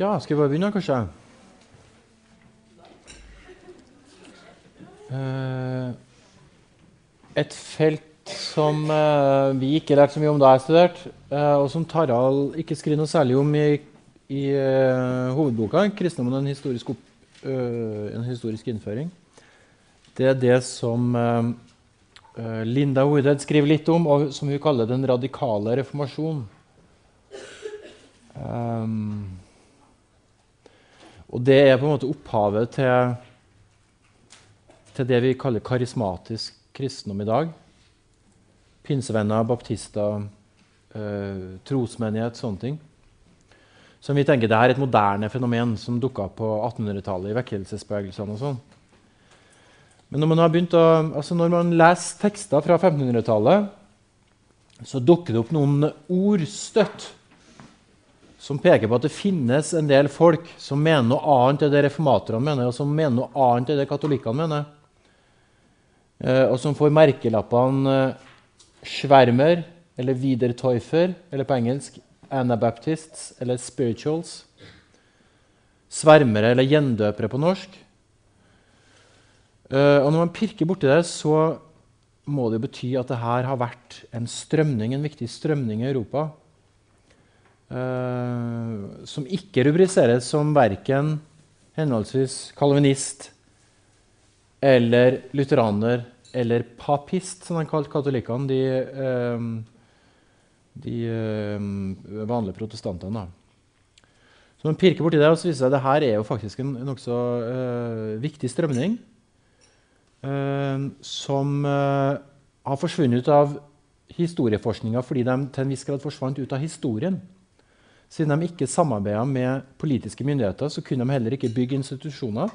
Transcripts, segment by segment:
Ja, skal vi bare begynne, kanskje? Eh, et felt som eh, vi ikke lærte så mye om da jeg studerte, eh, og som Tarald ikke skriver noe særlig om i, i hovedboka, 'Kristendommen en historisk, opp, en historisk innføring', det er det som Linda Woodhead skriver litt om, og som hun kaller 'den radikale reformasjon'. Um, og det er på en måte opphavet til, til det vi kaller karismatisk kristendom i dag. Pinsevenner, baptister, eh, trosmenighet, sånne ting. Som vi tenker det er et moderne fenomen som dukka opp på 1800-tallet i vekkelsesbevegelsene. sånn. Men når man, har begynt å, altså når man leser tekster fra 1500-tallet, så dukker det opp noen ord støtt som peker på at det finnes en del folk som mener noe annet enn det reformatorene mener, og som mener noe annet enn det katolikkene mener. Eh, og som får merkelappene eh, Schwermer eller Wiedertäufer, eller på engelsk Anabaptists eller Spirituals. Svermere eller gjendøpere på norsk. Uh, og når man pirker borti det, så må det bety at det her har vært en strømning, en viktig strømning i Europa. Uh, som ikke rubriseres som verken henholdsvis kalvinist eller lutheraner eller papist, som de kalte katolikkene. De, eh, de eh, vanlige protestantene. Så man pirker borti det, og så viser seg at dette er jo faktisk en nokså viktig strømning. Som har forsvunnet ut av historieforskninga fordi de til en viss grad forsvant ut av historien. Siden de ikke samarbeida med politiske myndigheter, så kunne de heller ikke bygge institusjoner.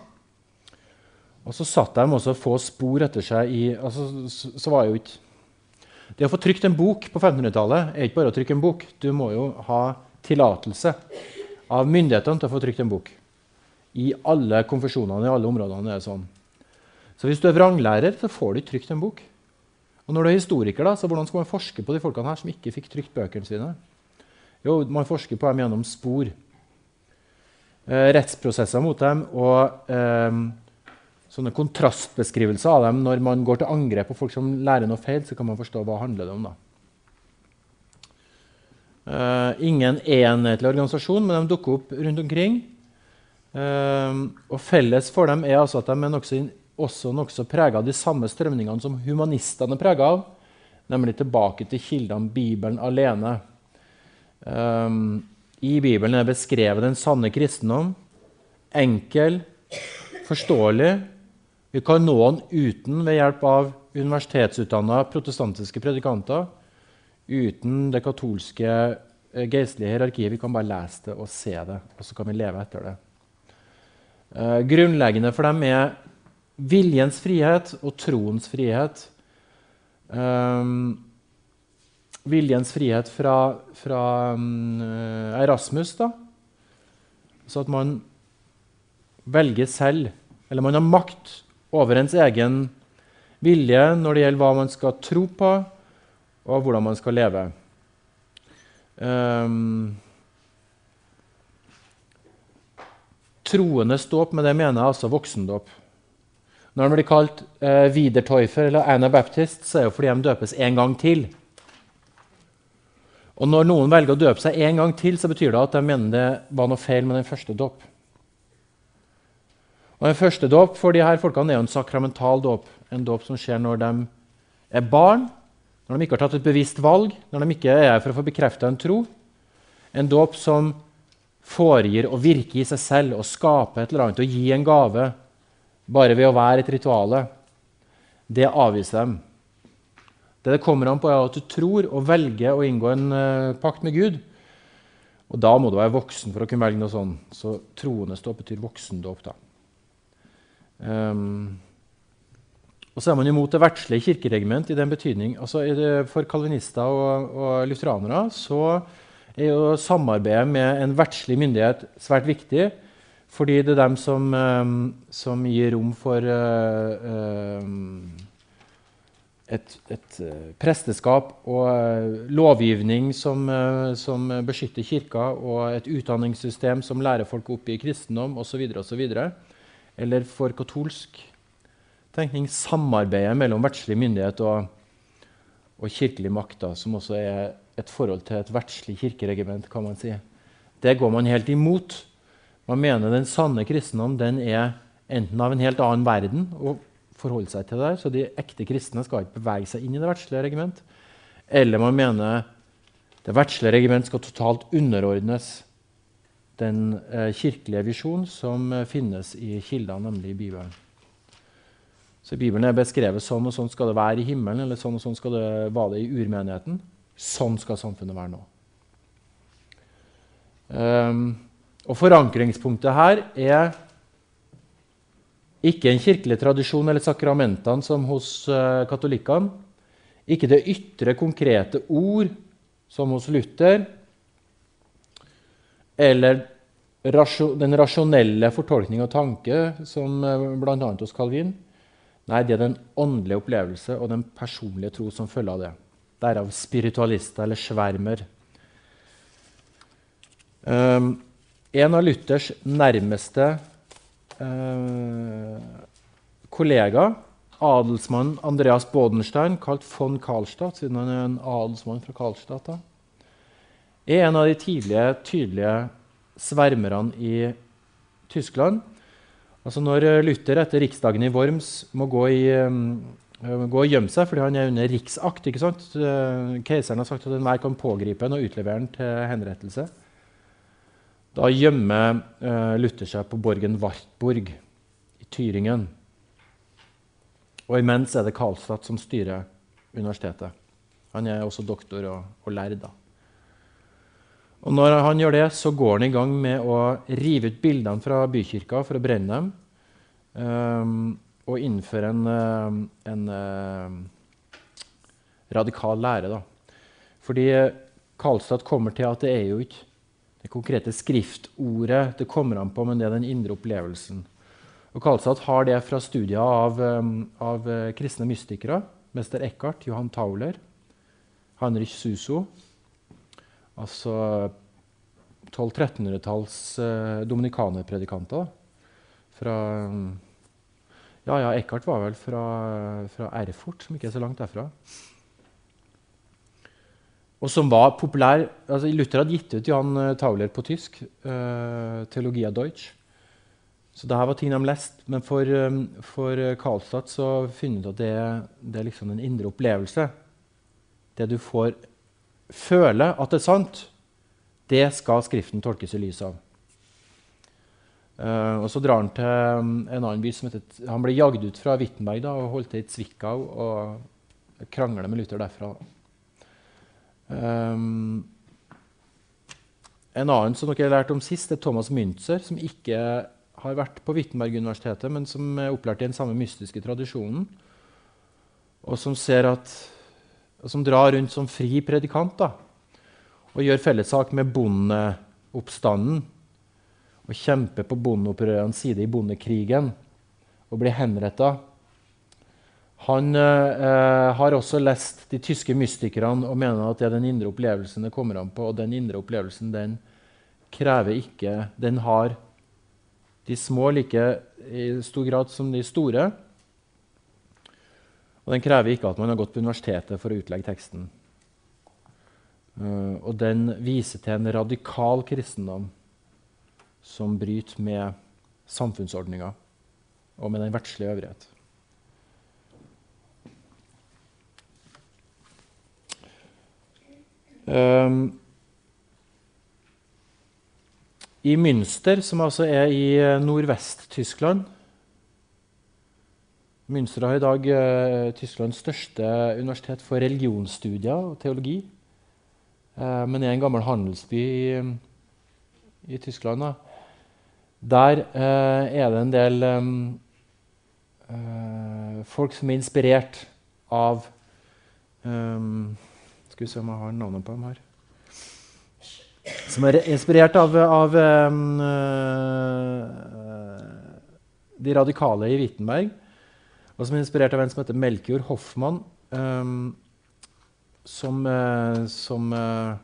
Og så satt de også få spor etter seg i altså, så, så var jo ikke Det å få trykt en bok på 1500-tallet er ikke bare å trykke en bok. Du må jo ha tillatelse av myndighetene til å få trykt en bok. I alle konfesjonene i alle områdene er det sånn. Så hvis du er vranglærer, så får du ikke trykt en bok. Og når du er historiker, da, så hvordan skal man forske på de folkene her som ikke fikk trykt bøkene sine? Jo, man forsker på dem gjennom spor. Eh, rettsprosesser mot dem og eh, sånne kontrastbeskrivelser av dem når man går til angrep på folk som lærer noe feil, så kan man forstå hva det handler om. da. Uh, ingen enhetlig organisasjon, men de dukker opp rundt omkring. Uh, og Felles for dem er altså at de er nokså, også nokså prega av de samme strømningene som humanistene er prega av, nemlig tilbake til kildene Bibelen alene. Um, I Bibelen er beskrevet den sanne kristendom. Enkel, forståelig vi kan nå den uten ved hjelp av universitetsutdanna protestantiske predikanter. Uten det katolske eh, geistlige hierarkiet. Vi kan bare lese det og se det, og så kan vi leve etter det. Eh, grunnleggende for dem er viljens frihet og troens frihet. Um, viljens frihet fra, fra um, Erasmus, da. Så at man velger selv, eller man har makt over ens egen vilje når det gjelder hva man skal tro på, og hvordan man skal leve. Um, troende ståp, med det mener jeg altså voksendåp. Når de blir kalt uh, Wiedertäufer eller Anabaptist, så er det fordi de døpes en gang til. Og Når noen velger å døpe seg en gang til, så betyr det at de mener det var noe feil med den første dåp. Og Den første dåp for de her folkene er jo en sakramental dåp. En dåp som skjer når de er barn, når de ikke har tatt et bevisst valg, når de ikke er her for å få bekrefta en tro. En dåp som foregir å virke i seg selv og skape et eller annet og gi en gave bare ved å være et rituale. Det avviser dem. Det det kommer an på, er at du tror og velger å inngå en uh, pakt med Gud. Og da må du være voksen for å kunne velge noe sånt. Så troende ståp betyr voksendåp. da. Um, og så er man imot det verdslige kirkeregiment i den betydning. Altså, for kalvinister og, og lutheranere så er jo samarbeidet med en verdslig myndighet svært viktig. Fordi det er dem som, um, som gir rom for uh, um, et, et uh, presteskap og uh, lovgivning som, uh, som, beskytter kirka, og et utdanningssystem som lærer folk opp i kristendom osv., osv. Eller for katolsk tenkning samarbeidet mellom verdslig myndighet og, og kirkelig makt, da, som også er et forhold til et verdslig kirkeregiment. kan man si. Det går man helt imot. Man mener den sanne kristendom den er enten av en helt annen verden og forholde seg til det der, så de ekte kristne skal ikke bevege seg inn i det verdslige regiment. Eller man mener det verdslige regiment skal totalt underordnes den eh, kirkelige visjon som eh, finnes i kildene, nemlig i Bibelen. Så Bibelen er beskrevet sånn og sånn skal det være i himmelen, eller sånn og sånn skal det være i urmenigheten. Sånn skal samfunnet være nå. Um, og Forankringspunktet her er ikke en kirkelig tradisjon eller sakramentene som hos uh, katolikkene. Ikke det ytre, konkrete ord som hos Luther. Eller den rasjonelle fortolkning og tanke som eh, bl.a. hos Calvin. Nei, det er den åndelige opplevelse og den personlige tro som følger av det. Derav spiritualister eller svermer. Um, en av Luthers nærmeste kollega, adelsmannen Andreas Bodenstein, kalt von Karlstadt, siden han er en adelsmann fra Karlstadt, da, er en av de tidlige, tydelige svermerne i Tyskland Altså Når eh, Luther etter riksdagen i Worms må gå, i, uh, gå og gjemme seg fordi han er under riksakt ikke sant? Uh, Keiseren har sagt at enhver kan pågripe ham og utlevere ham til henrettelse. Da gjemmer uh, Luther seg på borgen Wartburg i Tyringen. Og imens er det Karlstad som styrer universitetet. Han er også doktor og, og lærd. Og når han gjør det, så går han i gang med å rive ut bildene fra bykirka for å brenne dem. Um, og innføre en, eh, en uh, radikal lære. Da. Fordi Karlstad kommer til at det er jo ikke det konkrete skriftordet det kommer an på, men det er den indre opplevelsen. Og Kalsat har det fra studier av, um, av uh, kristne mystikere. Mester Eckhart, Johan Tauler, Heinrich Suso altså 1200-1300-talls eh, dominikanerpredikanter. Fra Ja, ja, Eckhart var vel fra, fra, Erfurt, som ikke er så langt derfra. Og som var populær altså Luther hadde gitt ut Jan eh, Tauler på tysk, uh, 'Teologia Deutsch'. Så det her var ting de leste. Men for, um, for Karlstad så finner du at det, det er liksom en indre opplevelse. Det du får føle at det er sant, det skal Skriften tolkes i lys av. Uh, og Så drar han til um, en annen by som heter Han ble jagd ut fra Wittenberg da, og holdt til i Zwickau og krangler med Luther derfra. Um, en annen som dere har lært om sist, er Thomas Münzer, som ikke har vært på Wittenberg-universitetet, men som er opplært i den samme mystiske tradisjonen, og som ser at og som drar rundt som fri predikant da, og gjør fellessak med bondeoppstanden. Og kjemper på bondeopprørernes side i bondekrigen og blir henretta. Han eh, har også lest de tyske mystikerne og mener at det er den indre opplevelsen det kommer an på. Og den indre opplevelsen den krever ikke Den har de små like i stor grad som de store. Og den krever ikke at man har gått på universitetet for å utlegge teksten. Uh, og den viser til en radikal kristendom som bryter med samfunnsordninga og med den verdslige øvrighet. I Münster, som altså er i Nordvest-Tyskland, Münster har i dag uh, Tysklands største universitet for religionsstudier og teologi. Uh, men er en gammel handelsby i, i Tyskland. Da. Der er det en del um, folk som er inspirert av um, Skal vi se om jeg har navnet på dem her. Som er inspirert av, av um, de radikale i Wittenberg og som er inspirert av en som heter Melkjord Hoffmann, um, som, uh, som uh,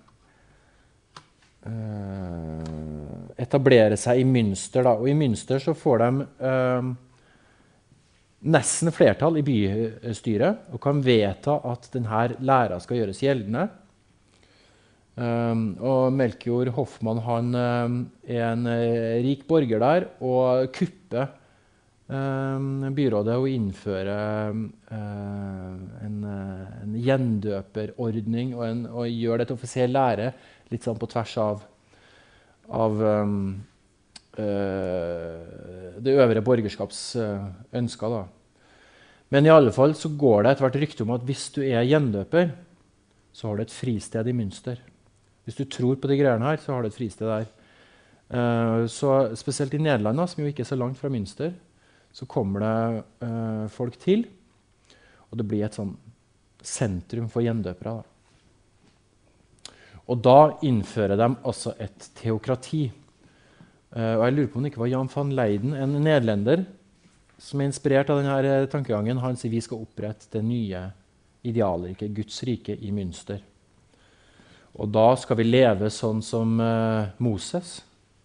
etablerer seg i Münster. Da. Og I Münster så får de nesten flertall i bystyret og kan vedta at denne læra skal gjøres gjeldende. Um, og Melkjord Hoffmann han um, er en uh, rik borger der og kupper um, byrådet og innfører um, en, uh, en, gjendøperordning og, en, og, gjør det til offisiell lære litt sånn på tvers av, av det øvre borgerskaps ønsker. Da. Men i alle fall så går det etter hvert rykte om at hvis du er gjendøper, så har du et fristed i Münster. Hvis du tror på de greiene her, så har du et fristed der. Uh, så Spesielt i Nederland, som jo ikke er så langt fra Münster, så kommer det uh, folk til. Og det blir et sånn sentrum for gjendøpere. Da. Og da innfører de altså et teokrati. Uh, og jeg lurer på om det ikke var Jan van Leiden, en nederlender, som er inspirert av denne tankegangen. Han sier vi skal opprette det nye idealriket, Guds rike, i Münster. Og da skal vi leve sånn som uh, Moses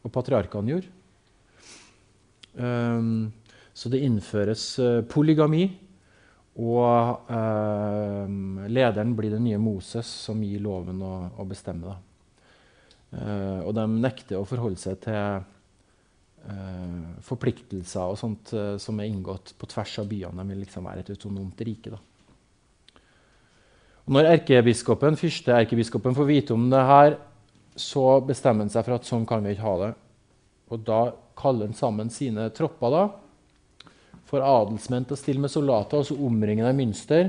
og patriarkene gjorde. Um, så det innføres uh, polygami, og uh, lederen blir den nye Moses som gir loven å, å bestemme. og de nekter å forholde seg til forpliktelser og sånt som er inngått på tvers av byene. De vil liksom være et autonomt rike. da. Når erkebiskopen, første erkebiskopen får vite om det her, så bestemmer han seg for at sånn kan vi ikke ha det. Og da kaller han sammen sine tropper da, for adelsmenn til å stille med soldater, og så omringer de Münster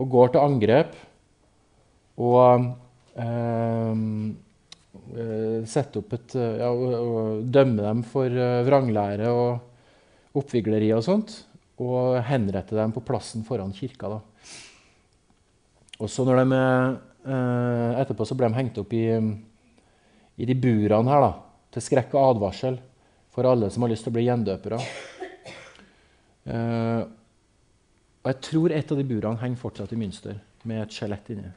og går til angrep. Og eh, eh setter opp et ja, og, dømme dem for uh, vranglære og oppvigleri og sånt. Og henrette dem på plassen foran kirka. da. Og så når de, eh, Etterpå så ble de hengt opp i, i de burene her, da, til skrekk og advarsel for alle som har lyst til å bli gjendøpere. Eh, og jeg tror et av de burene henger fortsatt i Münster, med et skjelett inni.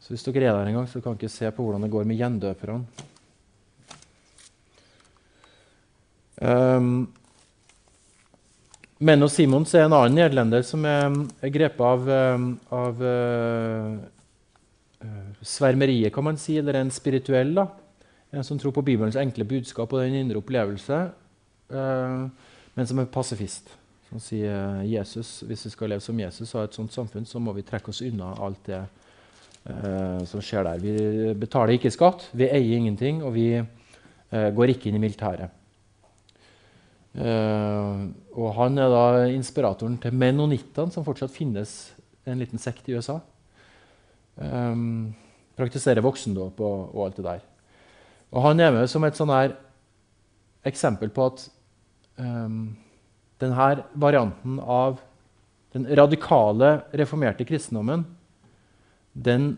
Så hvis dere er der en gang, så kan dere se på hvordan det går med gjendøperne. Um, Menno Simons er en annen nederlender som er, er grepet av, eh, av uh, svermeriet, kan man si, eller en spirituell. da. En som tror på Bibelens enkle budskap og den indre opplevelse, uh, men som er pasifist. Som sier Jesus, hvis vi skal leve som Jesus og ha et sånt samfunn, så må vi trekke oss unna alt det som skjer der. Vi betaler ikke skatt, vi eier ingenting, og vi går ikke inn i militæret. Uh, og han er da inspiratoren til menonittene, som fortsatt finnes en liten sekt i USA. Praktiserer voksendåp og, og, alt det der. Og han er med som et sånn her eksempel på at um, denne varianten av den radikale, reformerte kristendommen den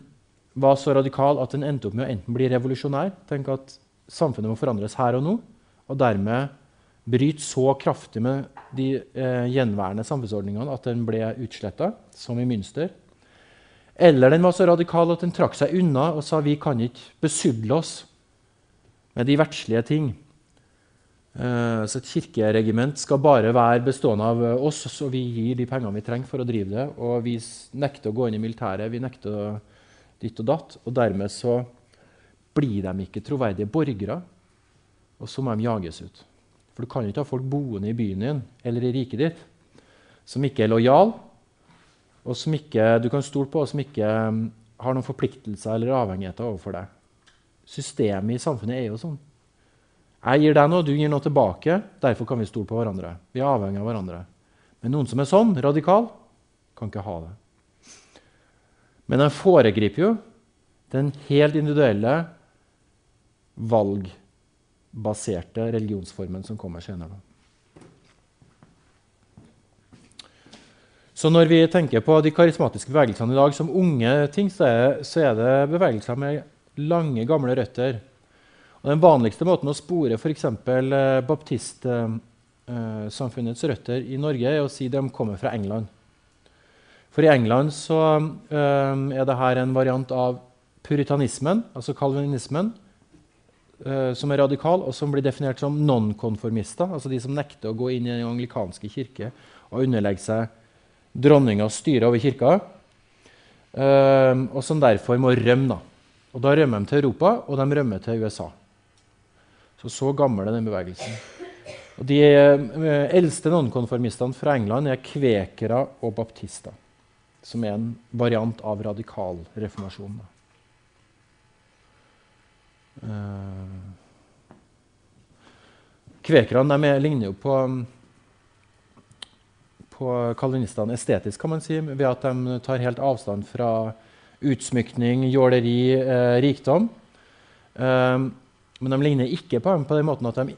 var så radikal at den endte opp med å enten bli revolusjonær Tenk at samfunnet må forandres her og nå. og dermed bryte så kraftig med de eh, gjenværende samfunnsordningene at den ble utsletta, som i Münster. Eller den var så radikal at den trakk seg unna og sa vi kan ikke besudle oss med de verdslige ting. Eh, så Et kirkeregiment skal bare være bestående av oss, så vi gir de pengene vi trenger for å drive det. Og vi nekter å gå inn i militæret, vi nekter ditt og datt. Og dermed så blir de ikke troverdige borgere, og så må de jages ut. For du kan jo ikke ha folk boende i byen din eller i riket ditt som ikke er lojale, og som ikke du kan stole på, og som ikke um, har noen forpliktelser eller avhengigheter overfor deg. Systemet i samfunnet er jo sånn. Jeg gir deg noe, du gir noe tilbake. Derfor kan vi stole på hverandre. Vi er avhengig av hverandre. Men noen som er sånn, radikal, kan ikke ha det. Men den foregriper jo den helt individuelle valgbaserte religionsformen som kommer senere. Så når vi tenker på de karismatiske bevegelsene i dag som unge ting, så er det bevegelser med lange, gamle røtter. Og den vanligste måten å spore f.eks. Eh, baptistsamfunnets røtter i Norge er å si de kommer fra England. For i England så eh, er dette en variant av puritanismen, altså kalvinismen, uh, som er radikal, og som blir definert som nonkonformister, altså de som nekter å gå inn i den anglikanske kirke og underlegge seg dronningas styre over kirka, uh, og som derfor må rømme. Da. Og da rømmer de til Europa, og de rømmer til USA. Så så gammel er den bevegelsen. Og de uh, eldste nonkonformistene fra England er kvekere og baptister som er en variant av radikalreformasjonen. Uh, kvekerne ligner jo på, på kalvinistene estetisk, kan man si, ved at de tar helt avstand fra utsmykning, jåleri, eh, rikdom. Uh, men de ligner ikke på dem på den måten at de,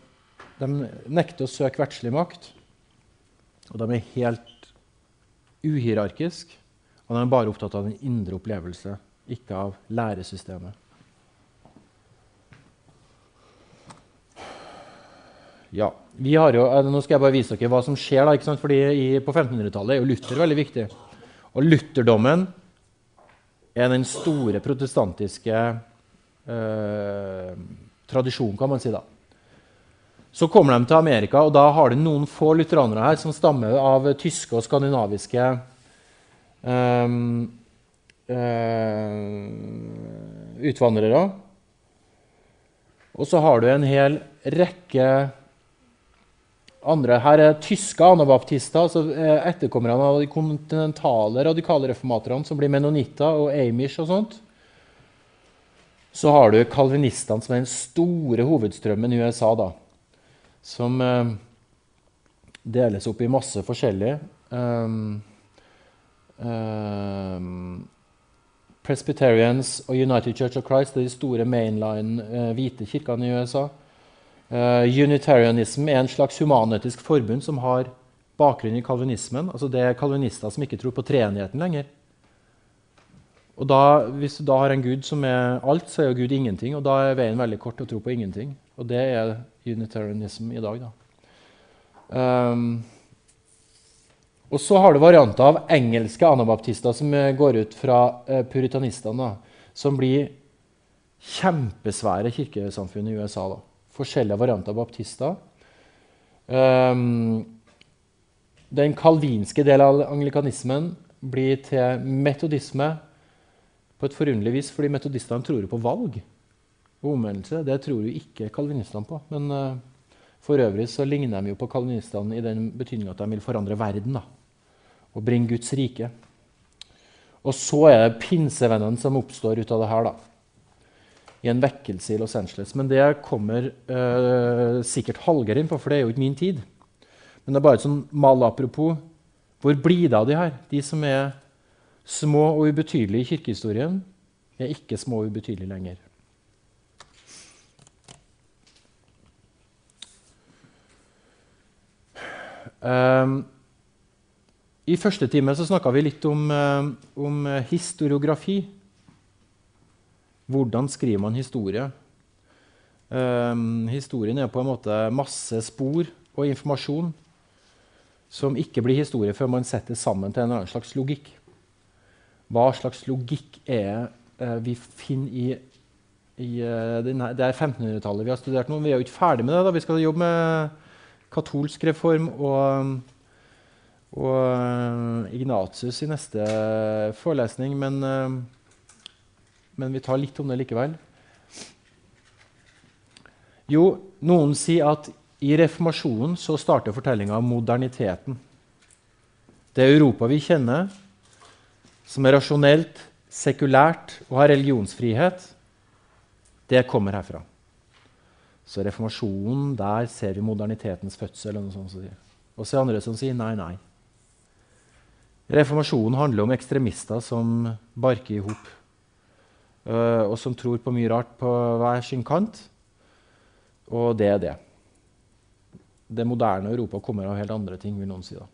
de nekter å søke verdslig makt. Og de er helt uhierarkiske. Og de er bare opptatt av den indre opplevelse, ikke av læresystemet. Ja, jo, eh, Nå skal jeg bare vise dere hva som skjer. da, ikke sant? Fordi i, På 1500-tallet er jo Luther veldig viktig. Og lutherdommen er den store protestantiske eh, tradisjonen, kan man si. da. Så kommer de til Amerika, og da har de noen få lutheranere her som stammer av tyske og skandinaviske um, uh, utvandrere. Og så har du en hel rekke andre. Her er tyske anabaptister, altså eh, etterkommerne av de kontinentale radikale reformaterne, som blir menonitter og amish og sånt. Så har du kalvinistene, som er den store hovedstrømmen i USA, da, som eh, deles opp i masse forskjellig. Um, Um, Presbyterians og United Church of Christ er de store mainline eh, hvite kirkene i USA. Uh, Unitarianism er en slags humanetisk forbund som har bakgrunn i kalvinismen. Altså det er kalvinister som ikke tror på treenigheten lenger. Og da, Hvis du da har en gud som er alt, så er jo Gud ingenting. Og da er veien veldig kort å tro på ingenting. Og det er unitarianism i dag. da. Um, og så har du varianter av engelske anabaptister som eh, går ut fra uh, puritanistene, som blir kjempesvære kirkesamfunn i USA. Da. Forskjellige varianter av baptister. Um, den kalvinske delen av anglikanismen blir til metodisme på et forunderlig vis, fordi metodistene tror jo på valg og omvendelse. Det tror jo ikke kalvinistene på. Men uh, for øvrig så ligner de jo på kalvinistene i den betydning at de vil forandre verden. da og bringe Guds rike. Og så er det pinsevennene som oppstår ut av det her. da. I en vekkelse i Los Angeles. Men det kommer uh, sikkert Hallgeir inn på, for det er jo ikke min tid. Men det er bare et sånn malapropos. Hvor blir det av de her? De som er små og ubetydelige i kirkehistorien, er ikke små og ubetydelige lenger. Um, i første time så snakka vi litt om, eh, om, historiografi. Hvordan skriver man historie? Um, historien er på en måte masse spor og informasjon som ikke blir historie før man setter sammen til en annen slags logikk. Hva slags logikk er eh, vi finner i, i denne, Det er 1500-tallet vi har studert nå. Vi er jo ikke ferdig med det. da. Vi skal jobbe med katolsk reform og og eh, Ignatius i neste forelesning, men, eh, men vi tar litt om det likevel. Jo, noen sier at i reformasjonen så starter fortellinga om moderniteten. Det Europa vi kjenner, som er rasjonelt, sekulært og har religionsfrihet, det kommer herfra. Så reformasjonen, der ser vi modernitetens fødsel. Og så er det andre som sier nei, nei. Reformasjonen handler om ekstremister som barker i hop, uh, og som tror på mye rart på hver sin kant. Og det er det. Det moderne Europa kommer av helt andre ting, vil noen si. da.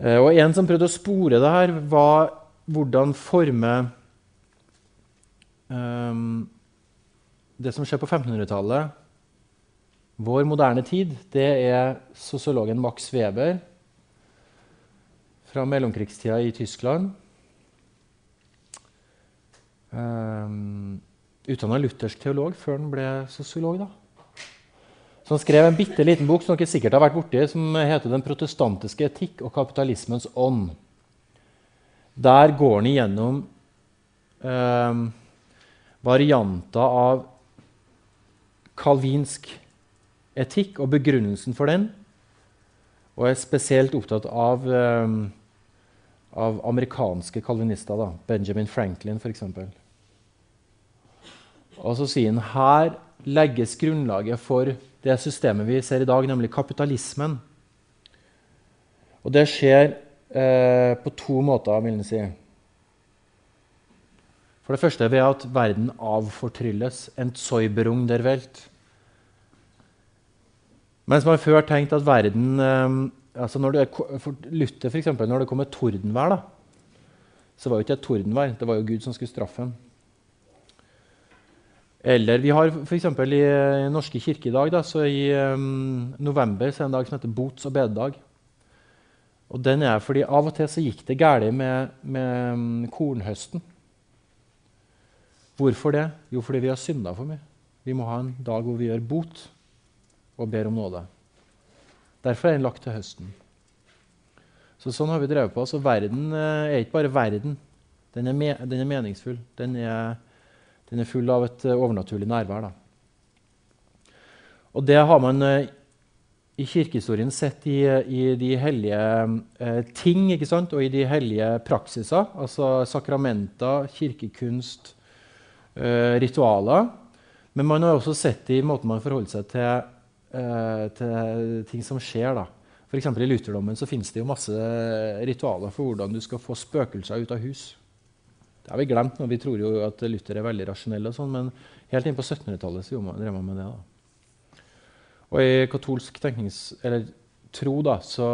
Og En som prøvde å spore det her, var hvordan forme um, det som skjer på 1500-tallet vår moderne tid, det er sosiologen Max Weber fra mellomkrigstida i Tyskland. Um, Utdanna luthersk teolog før han ble sosiolog. da. Han skrev en bitte liten bok som dere sikkert har vært borti, som heter 'Den protestantiske etikk og kapitalismens ånd'. Der går han igjennom eh, varianter av kalvinsk etikk og begrunnelsen for den. Og er spesielt opptatt av, eh, av amerikanske kalvinister. Da. Benjamin Franklin, f.eks. Og så sier han her legges grunnlaget for det systemet vi ser i dag, nemlig kapitalismen. Og det skjer eh, på to måter, vil jeg si. For det første ved at verden avfortrylles. En Entzäuberung der Welt. Mens man før tenkte at verden eh, altså når det, For Luther, f.eks., når det kom et tordenvær, da, så var det ikke et tordenvær. Det var jo Gud som skulle straffe ham. Eller vi har f.eks. i uh, Norske kirke i dag da, så i um, november så er det en dag som heter bots- og bededag. Og den er fordi Av og til så gikk det galt med, med um, kornhøsten. Hvorfor det? Jo, fordi vi har synda for mye. Vi må ha en dag hvor vi gjør bot og ber om nåde. Derfor er den lagt til høsten. Så Sånn har vi drevet på. Så verden eh, er ikke bare verden. Den er, me den er meningsfull. Den er den er full av et eh, overnaturlig nærvær. Da. Og det har man eh, i kirkehistorien sett i, i de hellige eh, ting og i de hellige praksiser. Altså sakramenter, kirkekunst, eh, ritualer. Men man har også sett det i måten man forholder seg til, eh, til ting som skjer. da. F.eks. i lutherdommen så finnes det jo masse ritualer for hvordan du skal få spøkelser ut av hus. Det har vi glemt nå. Vi tror jo at Luther er veldig rasjonell, og sånn, men helt inn på 1700-tallet så drev man med det. da. Og i katolsk tenknings, eller tro da, så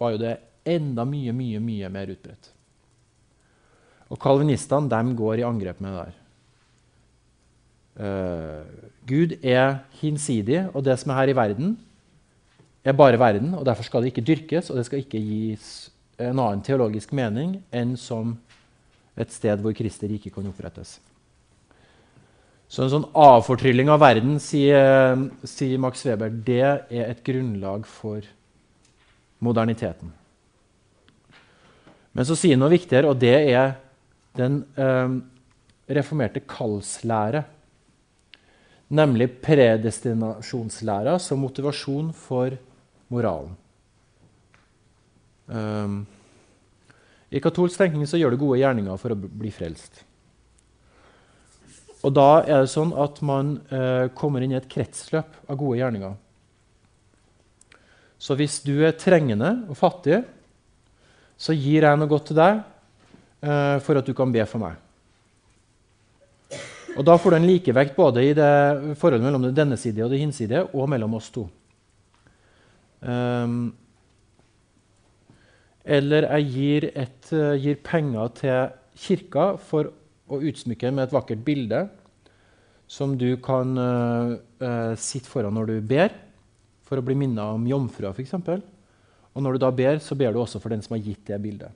var jo det enda mye, mye, mye mer utbredt. Og kalvinistene de går i angrep med det der. Uh, Gud er hinsidig, og det som er her i verden, er bare verden. og Derfor skal det ikke dyrkes, og det skal ikke gis en annen teologisk mening enn som et sted hvor Kristi rike kan opprettes. Så en sånn avfortrylling av verden, sier, sier, Max Weber, det er et grunnlag for moderniteten. Men så sier han noe viktigere, og det er den eh, reformerte kallslære. Nemlig predestinasjonslæra som motivasjon for moralen. Um, i katolsk tenkning så gjør du gode gjerninger for å bli frelst. Og da er det sånn at man eh, kommer inn i et kretsløp av gode gjerninger. Så hvis du er trengende og fattig, så gir jeg noe godt til deg eh, for at du kan be for meg. Og Da får du en likevekt både i det forholdet mellom det denne side og det hinsidige, og mellom oss to. Um, eller jeg gir, et, uh, gir, penger til kirka for å utsmykke med et vakkert bilde som du kan uh, uh, sitte foran når du ber, for å bli minnet om jomfrua f.eks. Og når du da ber, så ber du også for den som har gitt det bildet.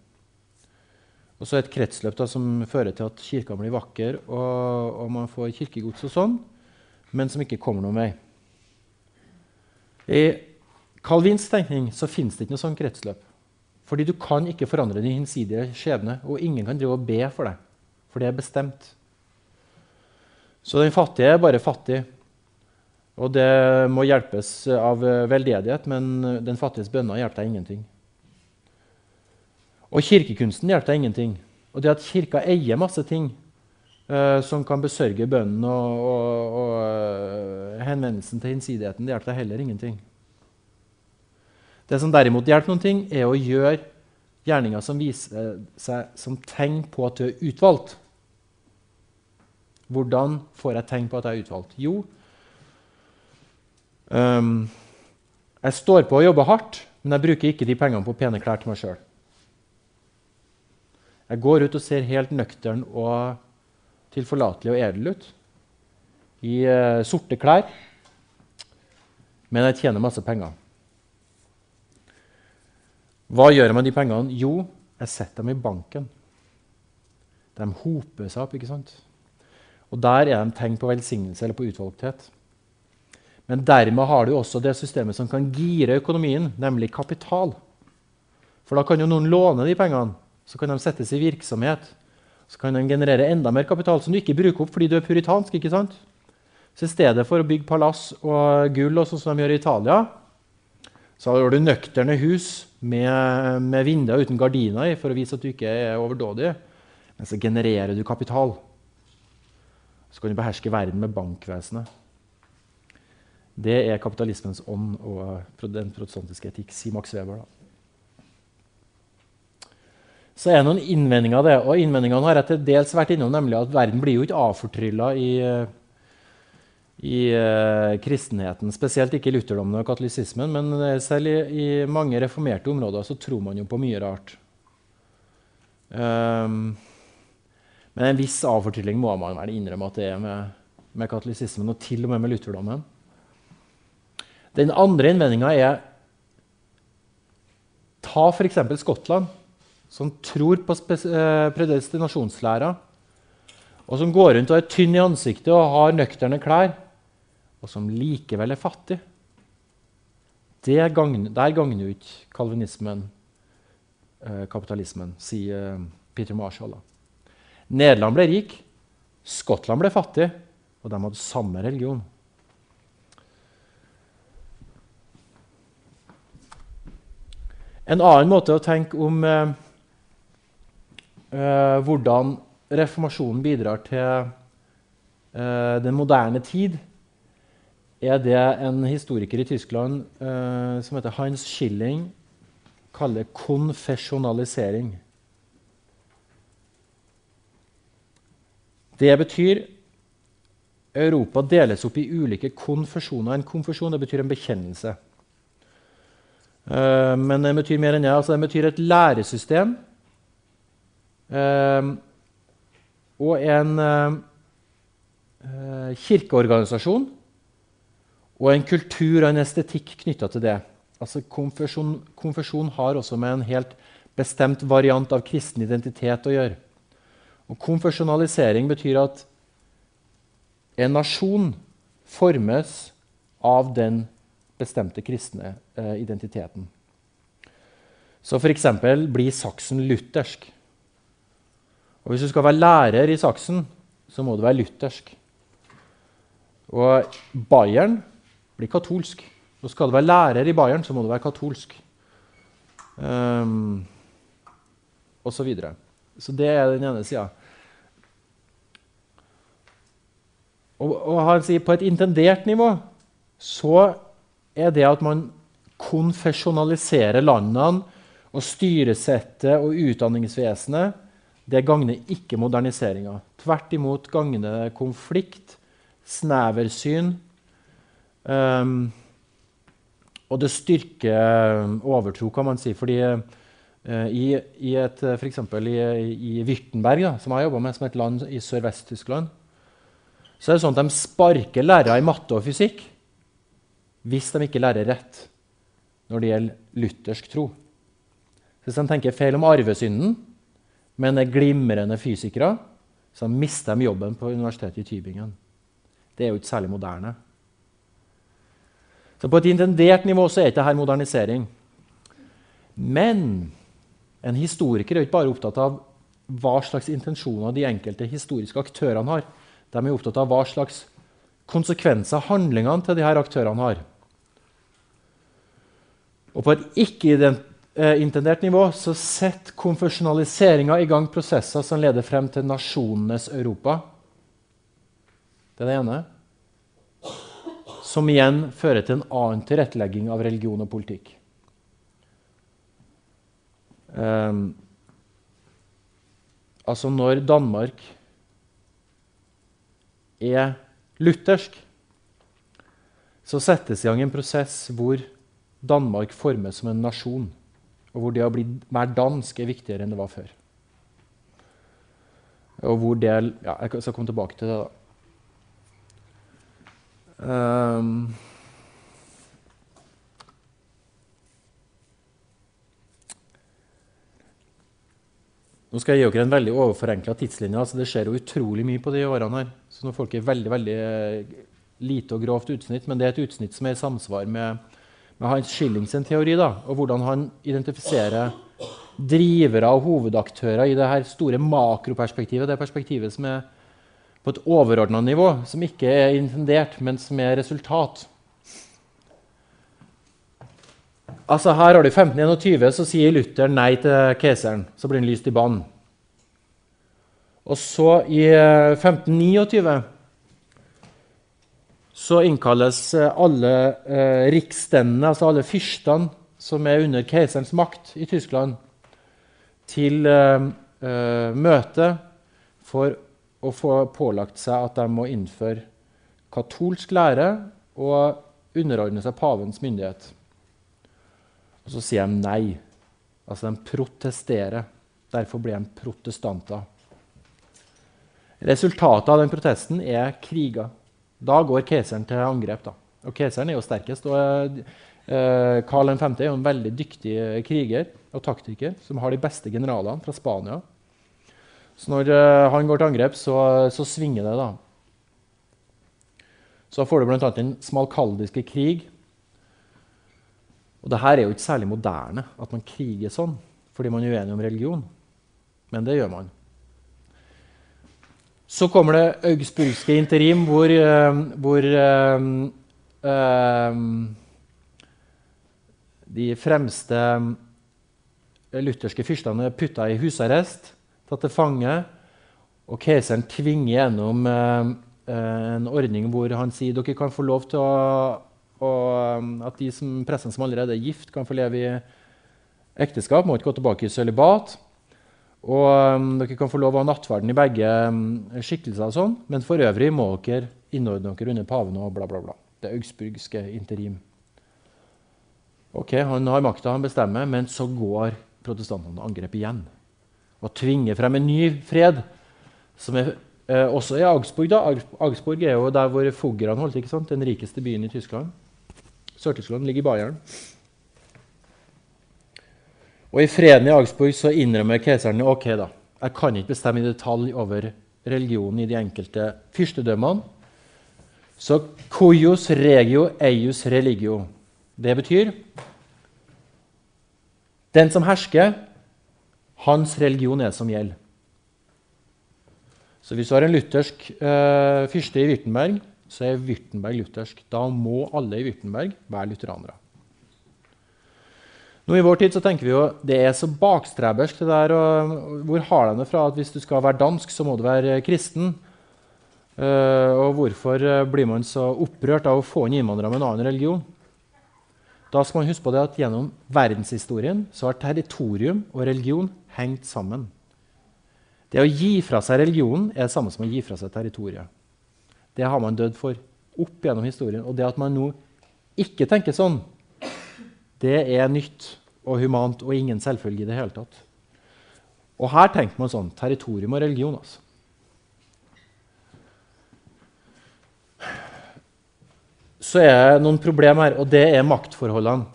Og så et kretsløp da, som fører til at kirka blir vakker, og, og man får kirkegods og sånn, men som ikke kommer noen vei. I Calvins tenkning så fins det ikke noe sånn kretsløp. Fordi du kan ikke forandre din hinsidige skjebne, og ingen kan drive og be for deg, for det er bestemt. Så den fattige er bare fattig, og det må hjelpes av veldedighet, men den fattiges bønner hjelper deg ingenting. Og kirkekunsten hjelper deg ingenting. Og det at Kirka eier masse ting uh, som kan besørge bønnen og, og, og henvendelsen til hinsidigheten, det hjelper deg heller ingenting. Det som derimot hjelper noen ting, er å gjøre gjerninger som viser seg som tegn på at du er utvalgt. Hvordan får jeg tegn på at jeg er utvalgt? Jo, um, jeg står på og jobber hardt, men jeg bruker ikke de pengene på pene klær til meg sjøl. Jeg går ut og ser helt nøktern og tilforlatelig og edel ut. I uh, sorte klær. men jeg tjener masse penger. Hva gjør jeg med de pengene? Jo, jeg setter dem i banken. De hoper seg opp. ikke sant? Og Der er de tegn på velsignelse eller på utvalgthet. Men dermed har du også det systemet som kan gire økonomien, nemlig kapital. For da kan jo noen låne de pengene, så kan de settes i virksomhet. Så kan de generere enda mer kapital som du ikke bruker opp fordi du er puritansk. ikke sant? Så i stedet for å bygge palass og gull, og sånn som de gjør i Italia, så har du nøkterne hus med, med vinduer uten gardiner i for å vise at du ikke er overdådig. Men så genererer du kapital. Så kan du beherske verden med bankvesenet. Det er kapitalismens ånd og den protestantiske etikk, sier Max Weber. da. Så er det noen innvendinger av det. Og innvendingene har jeg til dels vært innom, nemlig at verden blir jo ikke avfortrylla i, i eh, kristenheten. Spesielt ikke i lutherdommen og katolisismen, men selv i, i, mange reformerte områder så tror man jo på mye rart. Um, men en viss avfortrylling må man vel innrømme at det er med, med katolisismen, og til og med med lutherdommen. Den andre innvendinga er Ta f.eks. Skottland, som tror på eh, predestinasjonslæra, og som går rundt og er tynn i ansiktet og har nøkterne klær, og som likevel er fattig. Der gagner jo ikke kalvinismen eh, kapitalismen, sier eh, Peter Marshall. Nederland ble rik, Skottland ble fattig, og de hadde samme religion. En annen måte å tenke om eh, eh, hvordan reformasjonen bidrar til eh, den moderne tid, er det en historiker i Tyskland eh, som heter Heinz Schilling, kaller konfesjonalisering. Det betyr Europa deles opp i ulike konfesjoner. En konfesjon betyr en bekjennelse. Uh, men det betyr mer enn det. Altså, det betyr et læresystem uh, og en uh, kirkeorganisasjon og en kultur og en estetikk knytta til det. Altså, konfesjon, konfesjon, har også med en helt bestemt variant av kristen identitet å gjøre. Og konfesjonalisering betyr at en nasjon formes av den bestemte kristne eh, identiteten. Så f.eks. blir saksen luthersk. Og Hvis du skal være lærer i saksen, så må du være luthersk. Og Bayern blir katolsk. Og skal du være lærer i Bayern, så må du være katolsk. Um, og så videre. Så det er den ene sida. Og, og han sier på et intendert nivå så er det at man konfesjonaliserer landene og styresettet og utdanningsvesenet. Det gagner ikke moderniseringa. Tvert imot gagner det konflikt, sneversyn. Um, og det styrker overtro, kan man si. Fordi uh, i, i et, for i, i Würtenberg, da, som jeg jobba med, som er et land i Sørvest-Tyskland, så er det sånn at de sparker lærere i matte og fysikk hvis de ikke lærer rett når det gjelder luthersk tro. Hvis de tenker feil om arvesynden, men er glimrende fysikere, så mister de jobben på universitetet i Tybingen. Det er jo ikke særlig moderne. Så På et intendert nivå så er ikke dette modernisering. Men en historiker er ikke bare opptatt av hva slags intensjoner de enkelte historiske aktørene har. De er opptatt av hva slags konsekvenser handlingene til de her aktørene har. Og på et ikke-intendert nivå så setter konfesjonaliseringa i gang prosesser som leder frem til nasjonenes Europa. Det er det ene. Som igjen fører til en annen tilrettelegging av religion og politikk. Um, altså når Danmark er luthersk, så settes i gang en prosess hvor Danmark formes som en nasjon, og hvor det å bli, mer dansk er viktigere enn det var før. Og hvor det ja, Jeg skal komme tilbake til det. da. Um, Nå skal jeg gi dere en veldig overforenkla tidslinje. altså Det skjer jo utrolig mye på de årene. her. Så når folk er veldig, veldig eh, lite og grovt utsnitt, Men det er et utsnitt som er i samsvar med, med Hans Schillings teori. da, Og hvordan han identifiserer drivere og hovedaktører i det her store makroperspektivet. Det perspektivet som er på et overordna nivå, som ikke er intendert, men som er resultat. Altså Her har du 1521, så sier Luther nei til keiseren. Så blir han lyst i bann. Og så, i 1529, eh, så innkalles eh, alle eh, riksstendene, altså alle fyrstene som er under keiserens makt i Tyskland, til eh, eh, møte for å få pålagt seg at de må innføre katolsk lære og underordne seg pavens myndighet. Og så sier de nei. Altså de protesterer. Derfor blir de protestanter. Resultatet av den protesten er kriger. Da går keiseren til angrep. Da. Og keiseren er jo sterkest. og eh, Karl 5. er jo en veldig dyktig kriger og taktiker som har de beste generalene fra Spania. Så når uh, han går til angrep, så, så, svinger det. da. Så får du bl.a. den smalkaldiske krig. Og det her er jo ikke særlig moderne, at man kriger sånn fordi man er uenig om religion. Men det gjør man. Så kommer det augsburgske interim, hvor, hvor um, um, de fremste lutherske fyrstene putta i husarrest, tatt til fange. Og keiseren tvinger gjennom eh, eh, en ordning hvor han sier dere kan få lov til å, å At de som, pressene som allerede er gift, kan få leve i ekteskap. Må ikke gå tilbake i sølibat. Og um, dere kan få lov å ha nattverden i begge um, skikkelser, og sånn, men for øvrig må dere innordne dere under paven og bla, bla, bla. Det augsburgske interim. Ok, Han har makta, han bestemmer, men så går protestantene angrep igjen. Og tvinge frem en ny fred, som er eh, også i Augsburg. da. Augsburg er jo der hvor foggerne holdt, ikke sant? den rikeste byen i Tyskland. Sør-Tyskland ligger i Bayern. Og I freden i Augsburg så innrømmer keiseren ok da, jeg kan ikke bestemme i detalj over religionen i de enkelte fyrstedømmene. Så cuius regio eius religio. Det betyr den som hersker, hans religion er som gjelder. Så hvis du har en luthersk eh, fyrste i Wirtenberg, så er Wirtenberg luthersk. Da må alle i Wirtenberg være lutheranere. Nå I vår tid så tenker vi jo det er så bakstrebersk. det der, og Hvor har de det fra at hvis du skal være dansk, så må du være kristen? Uh, og hvorfor blir man så opprørt av å få inn innvandrere med en annen religion? Da skal man huske på det at Gjennom verdenshistorien så har territorium og religion hengt sammen. Det å gi fra seg religionen er det samme som å gi fra seg territoriet. Det har man dødd for opp gjennom historien. Og det at man nå ikke tenker sånn, det er nytt og humant og ingen selvfølge i det hele tatt. Og her tenker man sånn territorium og religion. altså. Så er det noen problemer her, og det er maktforholdene.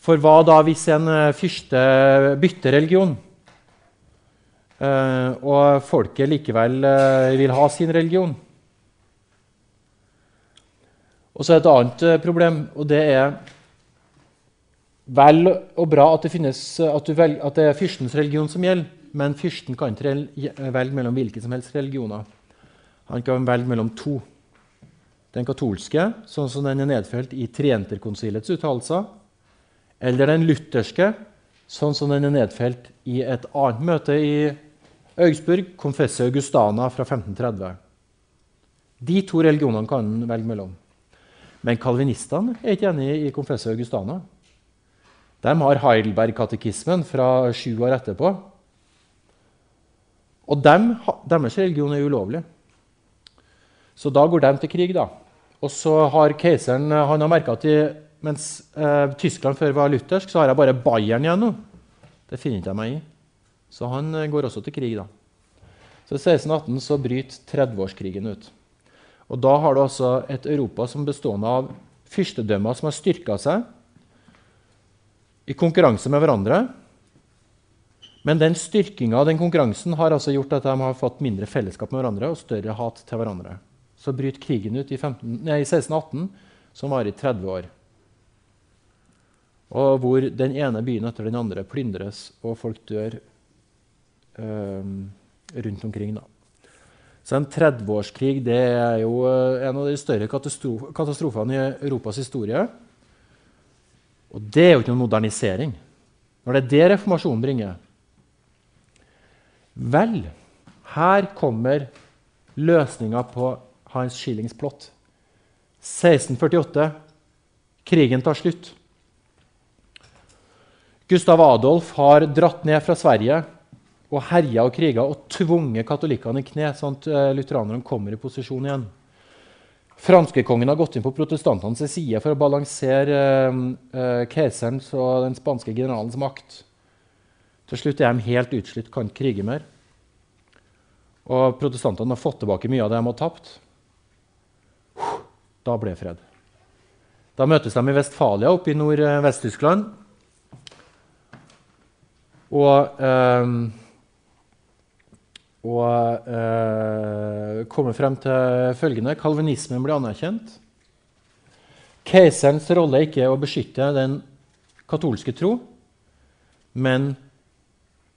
For hva da hvis en eh, fyrste bytter religion, eh, og folket likevel eh, vil ha sin religion? Og så er det et annet problem, og det er vel og bra at det, finnes, at, velger, at det er fyrstens religion som gjelder, men fyrsten kan ikke velge mellom hvilke som helst religioner. Han kan velge mellom to. Den katolske, sånn som den er nedfelt i Trienterkonsilets uttalelser, eller den lutherske, sånn som den er nedfelt i et annet møte i Augsburg, Confesse Augustana fra 1530. De to religionene kan en velge mellom. Men kalvinistene er ikke enig i Confesse Augustana. De har Heidelberg-katekismen fra sju år etterpå. Og dem, deres religion er ulovlig. Så da går de til krig. da. Og så har keiseren han har merka at de, mens eh, Tyskland før var luthersk, så har jeg bare Bayern igjen nå. Det finner ikke jeg meg i. Så han eh, går også til krig. da. Så I 1618 så bryter 30-årskrigen ut. Og Da har du altså et Europa som bestående av fyrstedømmer som har styrka seg i konkurranse med hverandre. Men den styrkinga av den konkurransen har altså gjort at de har fått mindre fellesskap med hverandre og større hat til hverandre. Så bryter krigen ut i, 15, nei, 1618, som varer i 30 år. Og hvor den ene byen etter den andre plyndres, og folk dør øh, rundt omkring. da. Så En 30-årskrig det er jo eh, en av de større katastrofene i Europas historie. Og det er jo ikke noen modernisering. Når det er det reformasjonen bringer, Vel, her kommer løsninga på Hans Schillings plott. 1648. Krigen tar slutt. Gustav Adolf har dratt ned fra Sverige og herja og kriga og tvunget katolikkene i kne, sånn at eh, lutheranerne kommer i posisjon igjen. Franskekongen har gått inn på protestantenes side for å balansere eh, eh, keiserens og den spanske generalens makt. Til slutt er de helt utslitt, kan ikke krige mer. Og protestantene har fått tilbake mye av det de har tapt. Da ble fred. Da møtes de i Vestfalia oppe i nord-Vest-Tyskland. Og, eh, og eh, kommer frem til følgende Kalvinismen blir anerkjent. Keiserens rolle er ikke å beskytte den katolske tro, men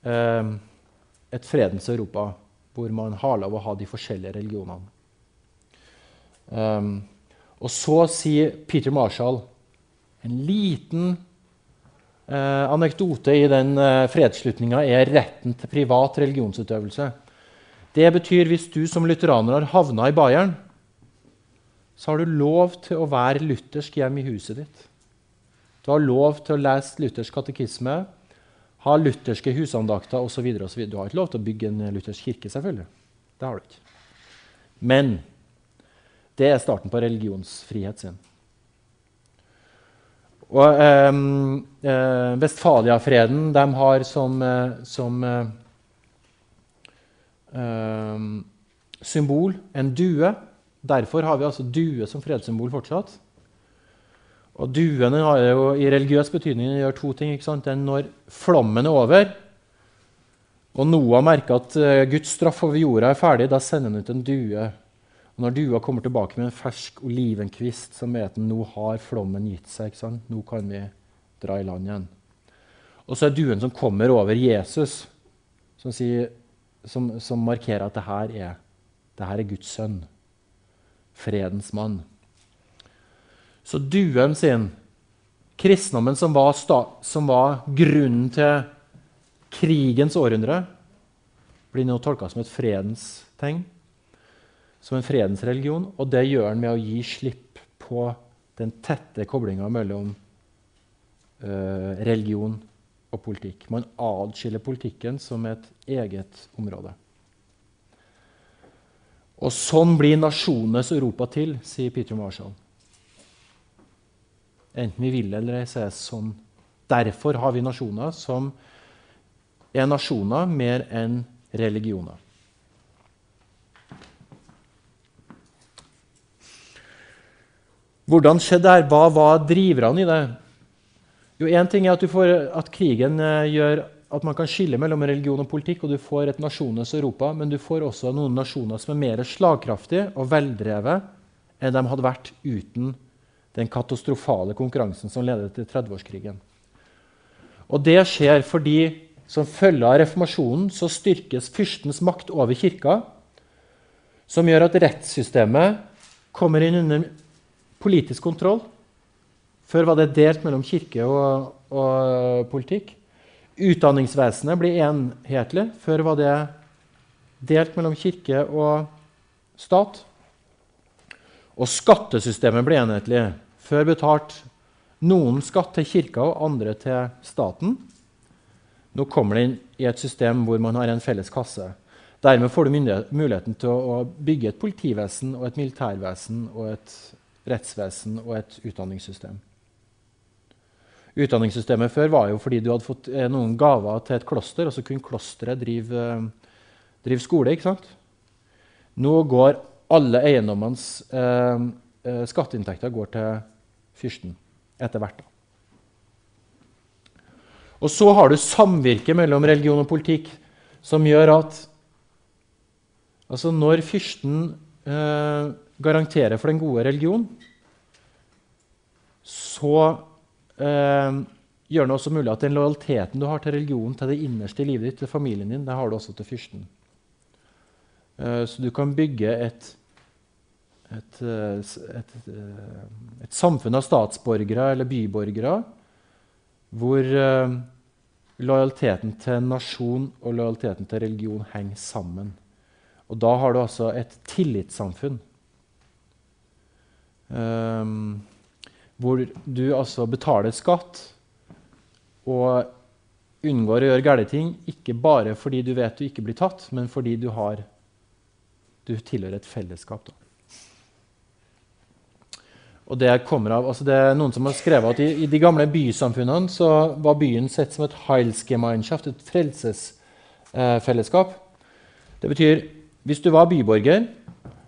eh, et fredens Europa hvor man har lov å ha de forskjellige religionene. Um, og så sier Peter Marshall en liten eh, anekdote i den eh, fredsslutninga er retten til privat religionsutøvelse. Det betyr hvis du som lutheraner har havna i Bayern, så har du lov til å være luthersk hjemme i huset ditt. Du har lov til å lese luthersk katekisme, ha lutherske husandakter osv. Du har ikke lov til å bygge en luthersk kirke, selvfølgelig. Det har du ikke. Men det er starten på religionsfrihet sin. Og eh, eh, Vestfaliafreden de har som, eh, som eh, eh, symbol en due. Derfor har vi altså due som fredssymbol fortsatt. Og duen har jo i religiøs betydning gjør to ting. ikke sant? Den når flommen er over, og Noah merker at eh, Guds straff over jorda er ferdig, da sender han ut en due. Og Når dua kommer tilbake med en fersk olivenkvist, så vet den nå har flommen gitt seg. ikke sant? Nå kan vi dra i land igjen. Og så er duen som kommer over Jesus, som, sier, som, som markerer at det her er, det her er Guds sønn. Fredens mann. Så duen sin, kristendommen som var, som var grunnen til krigens århundre, blir nå tolka som et fredens tegn, som en fredens religion. Og det gjør han med å gi slipp på den tette koblinga mellom uh, religion og politikk. Man adskiller politikken som et eget område. Og sånn blir nasjonenes Europa til, sier Peter Marshall. Enten vi vil eller ei, så er det sånn. Derfor har vi nasjoner som er nasjoner mer enn religioner. Hvordan skjedde det her? Hva var driverne i det? Jo, Én ting er at, får, at, krigen eh, gjør at man kan skille mellom religion og politikk, og du får et nasjonenes Europa, men du får også noen nasjoner som er mer slagkraftige og veldrevet enn de hadde vært uten den katastrofale konkurransen som ledet til 30-årskrigen. Og det skjer fordi som følge av reformasjonen så styrkes fyrstens makt over kirka, som gjør at rettssystemet kommer inn under politisk kontroll. Før var det delt mellom kirke og, og politikk. Utdanningsvesenet blir enhetlig. Før var det delt mellom kirke og stat. Og skattesystemet ble enhetlig. Før betalte noen skatt til kirka og andre til staten. Nå kommer det inn i et system hvor man har en felles kasse. Dermed får du muligheten til å bygge et politivesen og et militærvesen og et rettsvesen og et utdanningssystem. Utdanningssystemet før var jo fordi du hadde fått eh, noen gaver til et kloster, og så kunne klosteret drive, drive skole. ikke sant? Nå går alle eiendommenes eh, eh skatteinntekter går til fyrsten etter hvert. Og så har du samvirket mellom religion og politikk, som gjør at altså når fyrsten eh, garanterer for den gode religion, så eh, gjør det også mulig at den lojaliteten du har til religionen, til det innerste i livet ditt, til familien din, det har du også til fyrsten. Eh, så du kan bygge et, et, eh, et, eh, et samfunn av statsborgere eller byborgere hvor eh, lojaliteten til nasjon og lojaliteten til religion henger sammen. Og da har du altså et tillitssamfunn. Um, hvor du altså betaler skatt og unngår å gjøre gale ting, ikke bare fordi du vet du ikke blir tatt, men fordi du, har, du tilhører et fellesskap. Da. Og det av, altså det er Noen som har skrevet at i, i de gamle bysamfunnene så var byen sett som et Heilsgemeinschaft, et frelsesfellesskap. Eh, det betyr hvis du var byborger,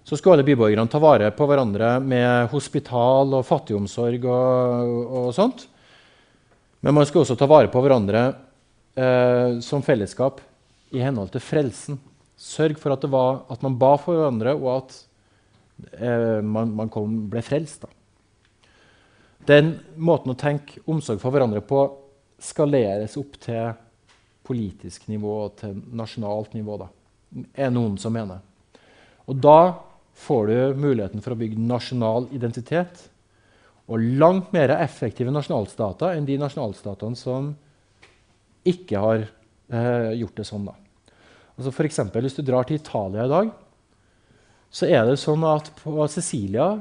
så skulle alle byborgerne ta vare på hverandre med hospital og fattigomsorg og, og sånt. Men man skulle også ta vare på hverandre eh, som fellesskap i henhold til frelsen. Sørg for at, var, at man ba for hverandre, og at eh, man, man kom, ble frelst. Da. Den måten å tenke omsorg for hverandre på skaleres opp til politisk nivå og til nasjonalt nivå. Da er noen som mener. Og da får du muligheten for å bygge nasjonal identitet. Og langt mer effektive nasjonalstater enn de nasjonalstatene som ikke har eh, gjort det sånn. da. Altså for eksempel, hvis du drar til Italia i dag, så er det sånn at på Sicilia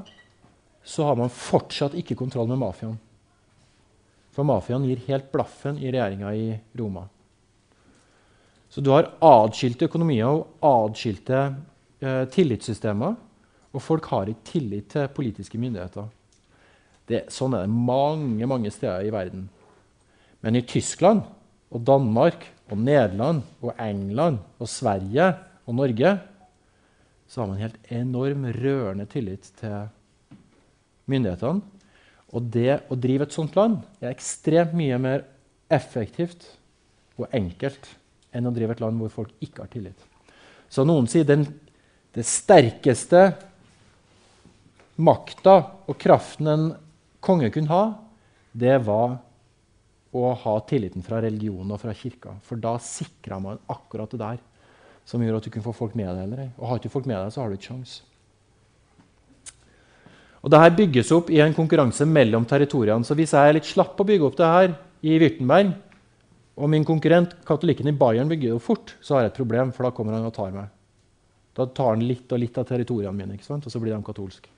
så har man fortsatt ikke kontroll med mafiaen. For mafiaen gir helt blaffen i regjeringa i Roma. Så du har atskilte økonomier og atskilte eh, tillitssystemer. Og folk har ikke tillit til politiske myndigheter. Det, sånn er det mange mange steder i verden. Men i Tyskland og Danmark og Nederland og England og Sverige og Norge så har man helt enorm rørende tillit til myndighetene. Og det å drive et sånt land er ekstremt mye mer effektivt og enkelt enn å drive et land hvor folk ikke har tillit. Så noen sier den det sterkeste makta og kraften en konge kunne ha, det var å ha tilliten fra religionen og fra kirka. For da sikra man akkurat det der som gjør at du kunne få folk med deg. eller Og har ikke folk med deg, så har du ikke sjans. Og Dette bygges opp i en konkurranse mellom territoriene. Så hvis jeg er litt slapp å bygge opp det her i Wirtenberg, og min konkurrent, katolikken i Bayern, bygger det fort, så har jeg et problem, for da kommer han og tar meg. Da tar han litt og litt av territoriene mine, og så blir de katolske.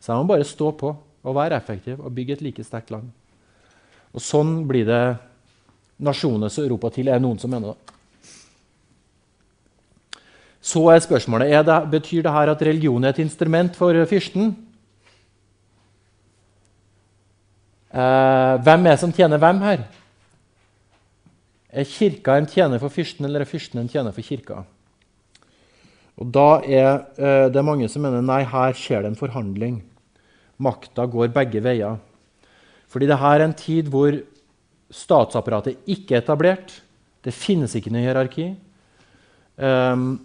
Så jeg må bare stå på og være effektiv og bygge et like sterkt land. Og sånn blir det nasjonenes Europa til, er noen som mener det. Så er spørsmålet er det, betyr det her at religion er et instrument for fyrsten. Eh, hvem er det som tjener hvem her? Er kirka en tjener for fyrsten, eller er fyrsten en tjener for kirka? Og Da er eh, det mange som mener nei, her skjer det en forhandling. Makta går begge veier. Fordi det her er en tid hvor statsapparatet ikke er etablert. Det finnes ikke noe hierarki. Um,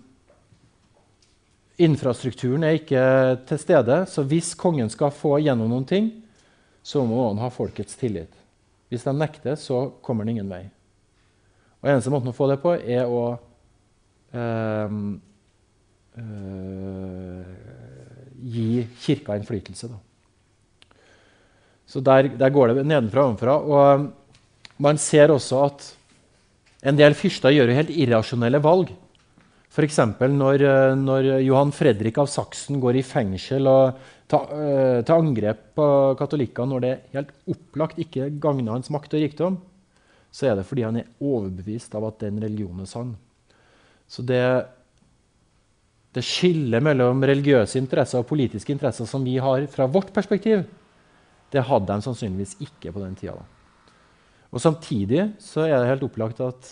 infrastrukturen er ikke til stede, så hvis kongen skal få gjennom noen ting, så må han ha folkets tillit. Hvis de nekter, så kommer han ingen vei. Og eneste måten å få det på, er å um, uh, gi Kirka innflytelse. Da. Så der, der, går det nedenfra og ovenfra. Og man ser også at en del fyrster gjør jo helt irrasjonelle valg. F.eks. Når, når Johan Fredrik av Saksen går i fengsel og tar uh, angrep på katolikker når det helt opplagt ikke gagner hans makt og rikdom så er det fordi han er overbevist av at den religionen er sann. Så det, det skillet mellom religiøse interesser og politiske interesser som vi har fra vårt perspektiv, det hadde de sannsynligvis ikke på den tida. Og Samtidig så er det helt opplagt at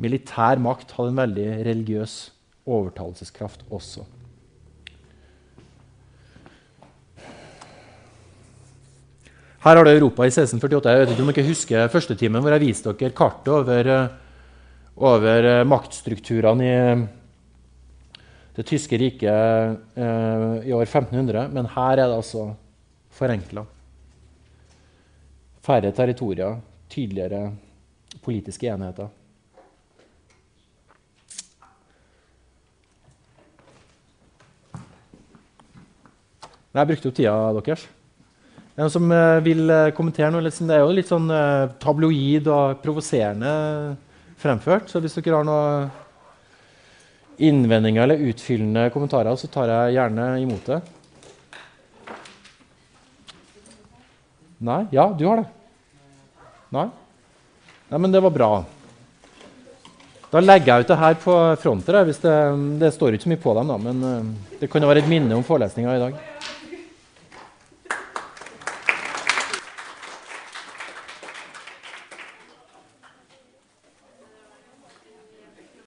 militær makt hadde en veldig religiøs overtalelseskraft også. Her har du Europa i 1648. Jeg vet ikke om dere husker første timen hvor jeg viste dere kartet over, eh, over eh, maktstrukturene i eh, det tyske riket eh, i år 1500. Men her er det altså forenkla. Færre territorier, tydeligere politiske enheter. Jeg brukte opp tida deres. Er noen som eh, vil eh, kommentere noe? Det er jo litt sånn eh, tabloid og provoserende fremført. Så hvis dere har noen innvendinger eller utfyllende kommentarer, så tar jeg gjerne imot det. Nei? Ja, du har det? Nei? Nei, men det var bra. Da legger jeg ut det her på fronter. Det, det står ikke så mye på dem, da, men det kan jo være et minne om forelesninga i dag.